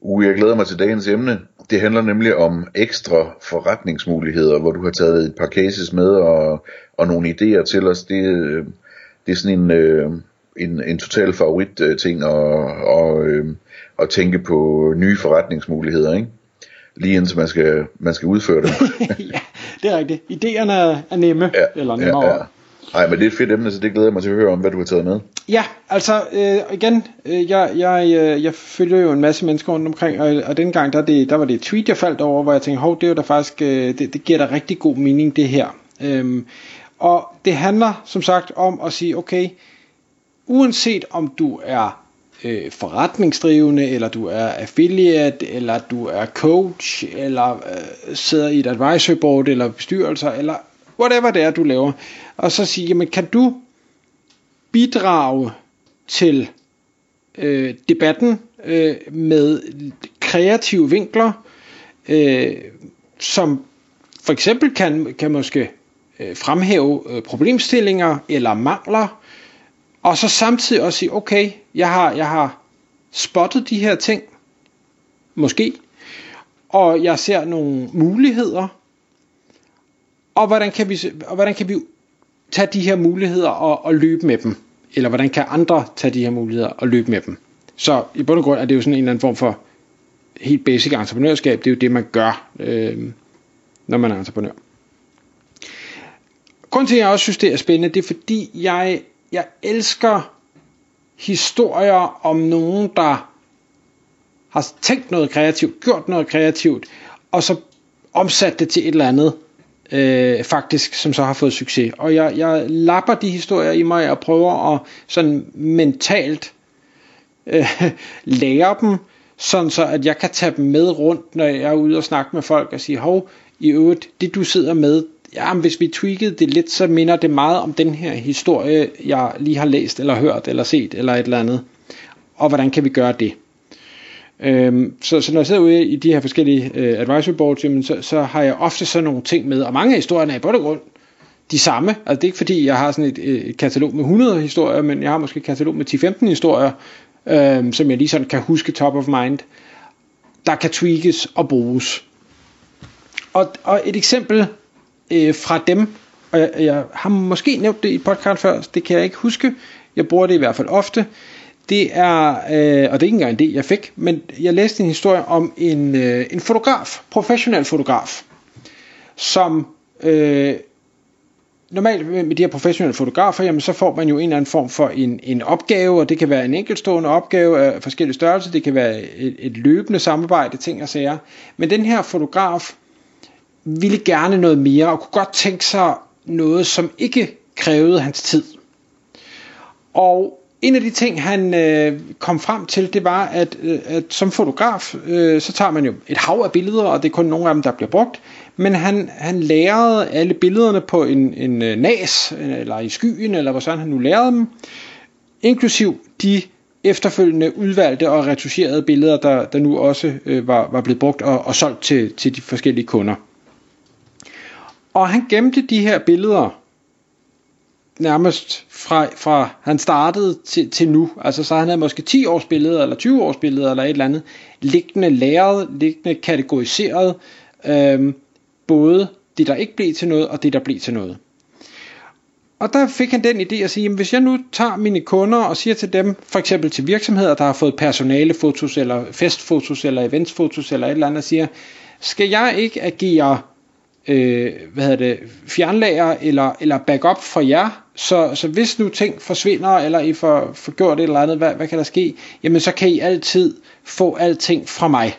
Uh, jeg glæder mig til dagens emne. Det handler nemlig om ekstra forretningsmuligheder, hvor du har taget et par cases med og, og nogle idéer til os. Det, øh, det er sådan en, øh, en, en total favorit øh, ting at, og, at tænke på nye forretningsmuligheder, ikke? Lige indtil man skal, man skal udføre dem. ja, det er rigtigt. Idéerne er nemme, ja, eller nemmere. Ja, ja. Nej, men det er et fedt emne, så det glæder jeg mig til at høre om, hvad du har taget med. Ja, altså øh, igen, øh, jeg, jeg, øh, jeg følger jo en masse mennesker rundt omkring, og, og den gang, der, det, der var det et tweet, jeg faldt over, hvor jeg tænkte, hov, det er jo da faktisk, øh, det, det giver da rigtig god mening, det her. Øhm, og det handler, som sagt, om at sige, okay, uanset om du er øh, forretningsdrivende, eller du er affiliate, eller du er coach, eller øh, sidder i et advisory board, eller bestyrelser, eller whatever det er, du laver, og så sige, jamen kan du bidrage til øh, debatten øh, med kreative vinkler, øh, som for eksempel kan, kan måske øh, fremhæve øh, problemstillinger eller mangler, og så samtidig også sige, okay, jeg har, jeg har spottet de her ting, måske, og jeg ser nogle muligheder, og hvordan kan vi, og hvordan kan vi tage de her muligheder og, og løbe med dem? Eller hvordan kan andre tage de her muligheder og løbe med dem? Så i bund og grund er det jo sådan en eller anden form for helt basic entreprenørskab. Det er jo det, man gør, øh, når man er entreprenør. Grunden til, at jeg også synes, det er spændende, det er fordi, jeg, jeg elsker historier om nogen, der har tænkt noget kreativt, gjort noget kreativt, og så omsat det til et eller andet, øh, faktisk, som så har fået succes. Og jeg, jeg lapper de historier i mig og prøver at sådan mentalt øh, lære dem, sådan så at jeg kan tage dem med rundt, når jeg er ude og snakke med folk og sige, hov, i øvrigt, det du sidder med, ja, hvis vi tweakede det lidt, så minder det meget om den her historie, jeg lige har læst, eller hørt, eller set, eller et eller andet. Og hvordan kan vi gøre det? Øhm, så, så når jeg sidder ude i de her forskellige øh, advisory boards, jamen, så, så har jeg ofte sådan nogle ting med, og mange af historierne er i bund og grund de samme. Altså det er ikke fordi, jeg har sådan et, øh, et katalog med 100 historier, men jeg har måske et katalog med 10-15 historier, øh, som jeg lige sådan kan huske top of mind, der kan tweakes og bruges. Og, og et eksempel øh, fra dem, og jeg, jeg har måske nævnt det i podcast før, det kan jeg ikke huske, jeg bruger det i hvert fald ofte, det er, øh, og det er ikke engang det, jeg fik, men jeg læste en historie om en, øh, en fotograf, professionel fotograf, som øh, normalt med de her professionelle fotografer, jamen så får man jo en eller anden form for en, en opgave, og det kan være en enkeltstående opgave af forskellige størrelser, det kan være et, et løbende samarbejde, ting og sager. Men den her fotograf ville gerne noget mere, og kunne godt tænke sig noget, som ikke krævede hans tid. Og en af de ting, han øh, kom frem til, det var, at, øh, at som fotograf, øh, så tager man jo et hav af billeder, og det er kun nogle af dem, der bliver brugt. Men han, han lærede alle billederne på en, en øh, NAS, eller i skyen, eller hvor sådan han nu lærede dem, inklusiv de efterfølgende udvalgte og retuscherede billeder, der, der nu også øh, var, var blevet brugt og, og solgt til, til de forskellige kunder. Og han gemte de her billeder nærmest fra, fra han startede til, til nu. Altså så han havde måske 10 års billeder, eller 20 års billeder, eller et eller andet, liggende læret, liggende kategoriseret, øhm, både det, der ikke blev til noget, og det, der blev til noget. Og der fik han den idé at sige, jamen hvis jeg nu tager mine kunder og siger til dem, for eksempel til virksomheder, der har fået personalefotos, eller festfotos, eller eventsfotos, eller et eller andet, og siger, skal jeg ikke agere øh, hvad hedder det, fjernlager eller, eller backup for jer, så, så hvis nu ting forsvinder, eller I får, får gjort et eller andet, hvad, hvad kan der ske? Jamen så kan I altid få alting fra mig.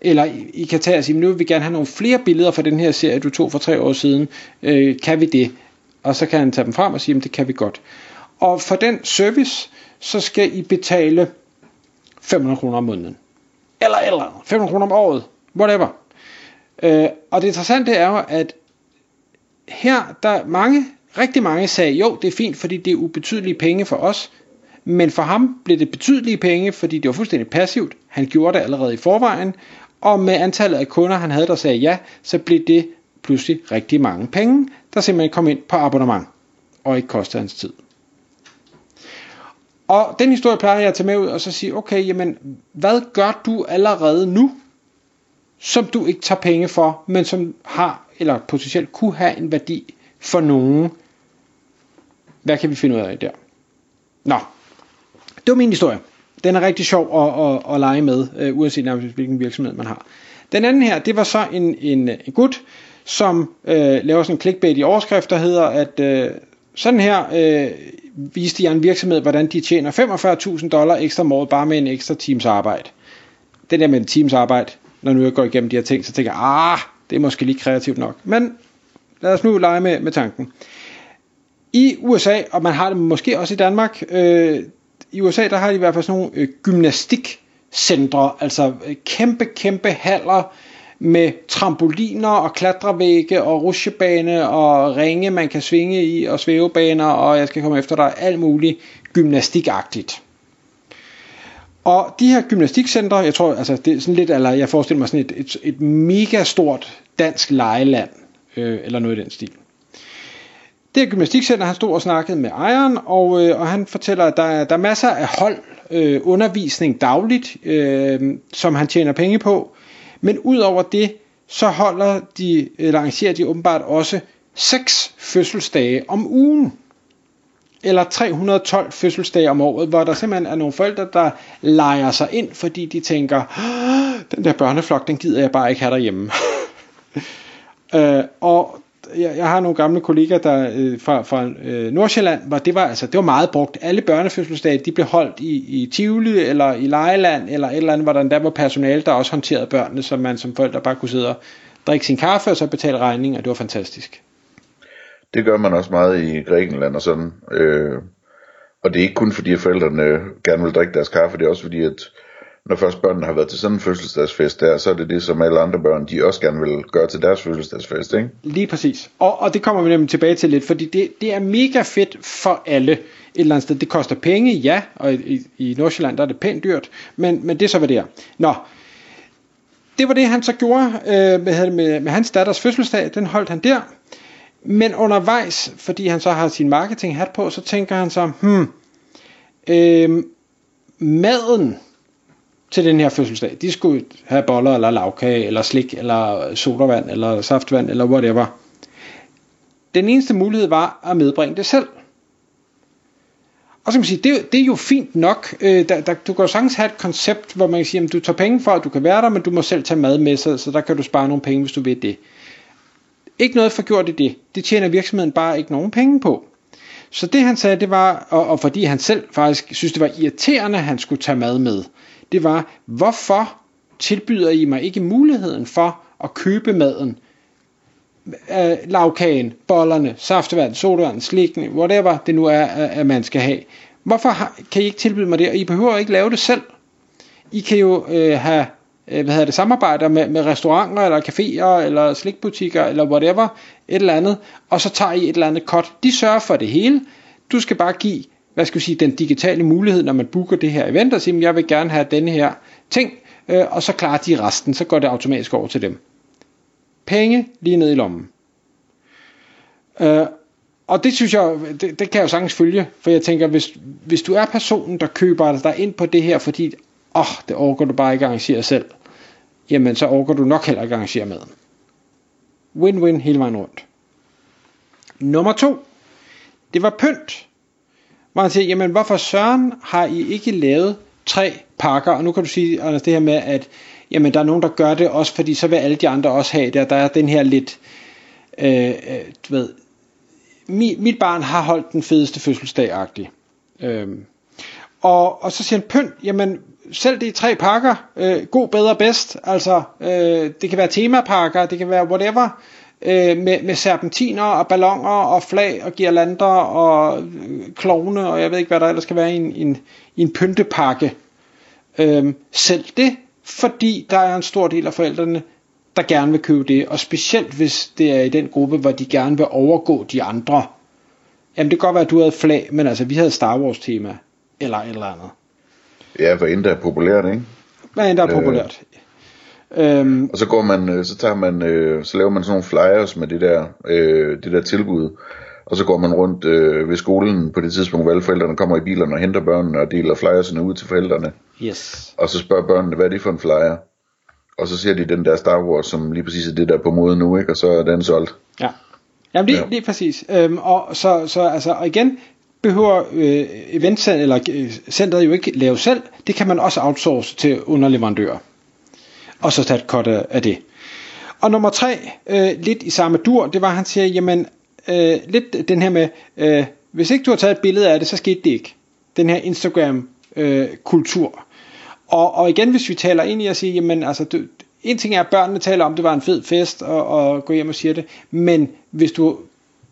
Eller I, I kan tage og sige, nu vil vi gerne have nogle flere billeder fra den her serie, du tog for tre år siden. Øh, kan vi det? Og så kan han tage dem frem og sige, jamen det kan vi godt. Og for den service, så skal I betale 500 kroner om måneden. Eller eller 500 kroner om året. Whatever. Øh, og det interessante er jo, at her, der mange, rigtig mange sagde, jo, det er fint, fordi det er ubetydelige penge for os, men for ham blev det betydelige penge, fordi det var fuldstændig passivt. Han gjorde det allerede i forvejen, og med antallet af kunder, han havde, der sagde ja, så blev det pludselig rigtig mange penge, der simpelthen kom ind på abonnement, og ikke kostede hans tid. Og den historie plejer jeg at tage med ud og så sige, okay, jamen, hvad gør du allerede nu, som du ikke tager penge for, men som har, eller potentielt kunne have en værdi for nogen. Hvad kan vi finde ud af der? Nå, det var min historie. Den er rigtig sjov at, at, at lege med, øh, uanset nærmest hvilken virksomhed man har. Den anden her, det var så en, en, en gut, som øh, laver sådan en clickbait i overskrift, der hedder, at øh, sådan her øh, viste jeg en virksomhed, hvordan de tjener 45.000 dollar ekstra om året, bare med en ekstra times arbejde. Det der med en times arbejde, når nu jeg går igennem de her ting, så tænker jeg, ah, det er måske lige kreativt nok. Men lad os nu lege med, med tanken. I USA, og man har det måske også i Danmark, øh, i USA der har de i hvert fald sådan nogle øh, gymnastikcentre, altså øh, kæmpe, kæmpe haller med trampoliner og klatrevægge og rusjebane og ringe, man kan svinge i og svævebaner, og jeg skal komme efter dig, alt muligt gymnastikagtigt. Og de her gymnastikcentre, jeg tror, altså det er sådan lidt, eller jeg forestiller mig sådan et, et, et mega stort dansk lejeland, øh, eller noget i den stil. Det her gymnastikcenter, han stod og snakkede med ejeren, og, øh, og han fortæller, at der er, der er masser af hold, øh, undervisning dagligt, øh, som han tjener penge på. Men udover det, så holder de, eller arrangerer de åbenbart også seks fødselsdage om ugen eller 312 fødselsdage om året, hvor der simpelthen er nogle forældre, der leger sig ind, fordi de tænker, den der børneflok, den gider jeg bare ikke have derhjemme. øh, og jeg, jeg har nogle gamle kollegaer der øh, fra, fra øh, Nordsjælland, hvor det var altså det var meget brugt. Alle børnefødselsdage, de blev holdt i, i Tivoli eller i Lejeland eller et eller andet, hvor der endda var personale, der også håndterede børnene, så man som forældre bare kunne sidde og drikke sin kaffe og så betale regningen, og det var fantastisk. Det gør man også meget i Grækenland og sådan. Øh, og det er ikke kun fordi, at forældrene gerne vil drikke deres kaffe, det er også fordi, at når først børnene har været til sådan en fødselsdagsfest der, så er det det, som alle andre børn, de også gerne vil gøre til deres fødselsdagsfest, ikke? Lige præcis. Og, og det kommer vi nemlig tilbage til lidt, fordi det, det er mega fedt for alle et eller andet sted. Det koster penge, ja, og i, i Nordsjælland der er det pænt dyrt, men, men det er så, hvad det er. Nå, det var det, han så gjorde øh, med, med, med hans datters fødselsdag. Den holdt han der. Men undervejs, fordi han så har sin marketing hat på, så tænker han så, hmm, øh, maden til den her fødselsdag, de skulle have boller eller lavkage, eller slik, eller sodavand, eller saftvand, eller whatever. Den eneste mulighed var at medbringe det selv. Og så kan man sige, det, det er jo fint nok. Øh, der, der, du kan jo sagtens have et koncept, hvor man kan sige, at du tager penge for, at du kan være der, men du må selv tage mad med, så, så der kan du spare nogle penge, hvis du vil det. Ikke noget forgjort i det. Det tjener virksomheden bare ikke nogen penge på. Så det han sagde, det var, og, og fordi han selv faktisk synes, det var irriterende, at han skulle tage mad med, det var, hvorfor tilbyder I mig ikke muligheden for at købe maden? Øh, lavkagen, bollerne, saftevand, sodavand, slikning, whatever det nu er, øh, at man skal have. Hvorfor kan I ikke tilbyde mig det? Og I behøver ikke lave det selv. I kan jo øh, have øh, hvad hedder det, samarbejder med, med restauranter, eller caféer, eller slikbutikker, eller whatever, et eller andet, og så tager I et eller andet cut. De sørger for det hele. Du skal bare give, hvad skal vi sige, den digitale mulighed, når man booker det her event, og sige, jeg vil gerne have denne her ting, øh, og så klarer de resten, så går det automatisk over til dem. Penge lige ned i lommen. Øh, og det synes jeg, det, det kan jeg jo sagtens følge, for jeg tænker, hvis, hvis du er personen, der køber dig ind på det her, fordi åh, oh, det overgår du bare ikke at arrangere selv, jamen så overgår du nok heller ikke at arrangere maden. Win-win hele vejen rundt. Nummer to, det var pynt. Hvor han siger, jamen hvorfor søren har I ikke lavet tre pakker? Og nu kan du sige, Anders, det her med, at jamen, der er nogen, der gør det også, fordi så vil alle de andre også have det. og Der er den her lidt, øh, øh du ved, mit, mit barn har holdt den fedeste fødselsdag-agtig. Øh, og, og så siger han, pynt, jamen selv de tre pakker, øh, god, bedre, bedst, altså øh, det kan være temapakker, det kan være whatever, øh, med, med serpentiner og ballonger og flag og girlander og øh, klovne og jeg ved ikke hvad der ellers skal være i en, en, en pyntepakke. Øh, selv det, fordi der er en stor del af forældrene, der gerne vil købe det, og specielt hvis det er i den gruppe, hvor de gerne vil overgå de andre. Jamen det kan godt være, at du havde flag, men altså vi havde Star Wars tema, eller et eller andet. Ja, hvad end der er populært, ikke? Hvad end der er populært. Øh. Øhm, Og så går man, øh, så tager man, øh, så laver man sådan nogle flyers med det der, øh, det der tilbud. Og så går man rundt øh, ved skolen på det tidspunkt, hvor alle forældrene kommer i bilerne og henter børnene og deler flyersene ud til forældrene. yes. Og så spørger børnene, hvad er det for en flyer? Og så ser de den der Star Wars, som lige præcis er det der på mode nu, ikke? Og så er den solgt. Ja. Jamen det, Ja. er præcis. Øhm, og så, så altså, og igen, behøver øh, eventcenteret eller øh, centret jo ikke lave selv. Det kan man også outsource til underleverandører. Og så tage et cut af, af det. Og nummer tre, øh, lidt i samme dur, det var, at han siger, jamen, øh, lidt den her med, øh, hvis ikke du har taget et billede af det, så skete det ikke. Den her Instagram-kultur. Øh, og, og igen, hvis vi taler ind i at sige, jamen, altså, du, en ting er, at børnene taler om, det var en fed fest, og, og gå hjem og siger det, men hvis du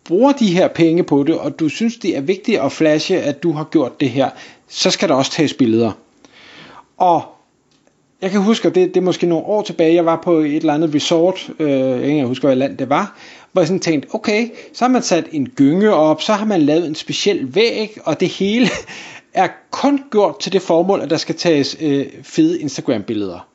bruger de her penge på det, og du synes, det er vigtigt at flashe, at du har gjort det her, så skal der også tages billeder. Og jeg kan huske, at det, det er måske nogle år tilbage, jeg var på et eller andet resort, øh, jeg kan ikke huske, hvad land det var, hvor jeg sådan tænkte, okay, så har man sat en gynge op, så har man lavet en speciel væg, og det hele er kun gjort til det formål, at der skal tages øh, fede Instagram-billeder.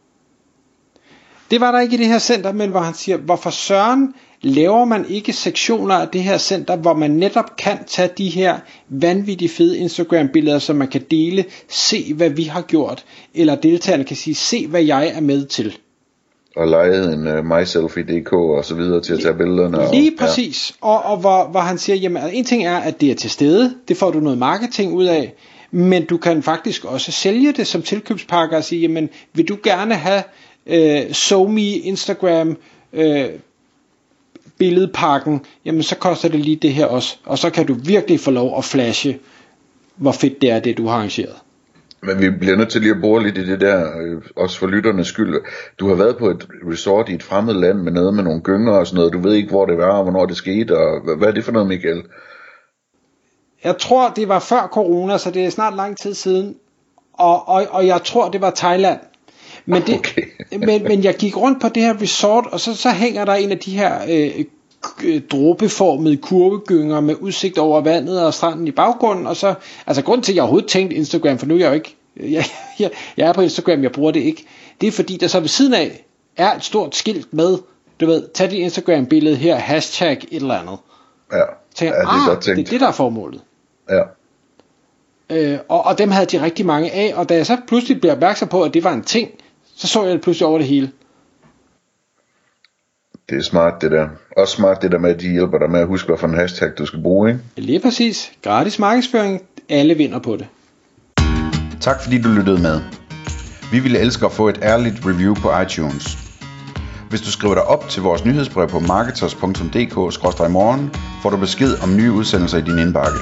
Det var der ikke i det her center, men hvor han siger, hvorfor søren laver man ikke sektioner af det her center, hvor man netop kan tage de her vanvittigt fede Instagram-billeder, som man kan dele, se hvad vi har gjort, eller deltagerne kan sige, se hvad jeg er med til. Og lejet en uh, myselfie.dk og så videre til at tage billederne. og, Lige præcis. Ja. Og, og hvor, hvor han siger, jamen altså, en ting er, at det er til stede, det får du noget marketing ud af, men du kan faktisk også sælge det som tilkøbspakke og sige, jamen vil du gerne have øh, SoMe Instagram øh, billedpakken, jamen så koster det lige det her også, og så kan du virkelig få lov at flashe, hvor fedt det er, det du har arrangeret. Men vi bliver nødt til lige at bore lidt i det der, øh, også for lytternes skyld. Du har været på et resort i et fremmed land med noget med nogle gynger og sådan noget. Du ved ikke, hvor det var, og hvornår det skete, og hvad, hvad er det for noget, Michael? Jeg tror, det var før corona, så det er snart lang tid siden, og, og, og jeg tror, det var Thailand. Men, det, Okay. men, men jeg gik rundt på det her resort, og så, så hænger der en af de her øh, k- dråbeformede kurvegynger med udsigt over vandet og stranden i baggrunden, og så, altså grund til, at jeg overhovedet tænkte Instagram, for nu er jeg jo ikke, jeg, jeg, jeg er på Instagram, jeg bruger det ikke, det er fordi, der så ved siden af er et stort skilt med, du ved, tag dit Instagram billede her, hashtag et eller andet. Ja, Så ja det er ah, godt det er tænkt. det, der er formålet. Ja. Øh, og, og dem havde de rigtig mange af, og da jeg så pludselig blev opmærksom på, at det var en ting, så så jeg det pludselig over det hele. Det er smart det der. Også smart det der med, at de hjælper dig med at huske, hvad for en hashtag du skal bruge, ikke? Lige præcis. Gratis markedsføring. Alle vinder på det. Tak fordi du lyttede med. Vi ville elske at få et ærligt review på iTunes. Hvis du skriver dig op til vores nyhedsbrev på marketers.dk-morgen, får du besked om nye udsendelser i din indbakke.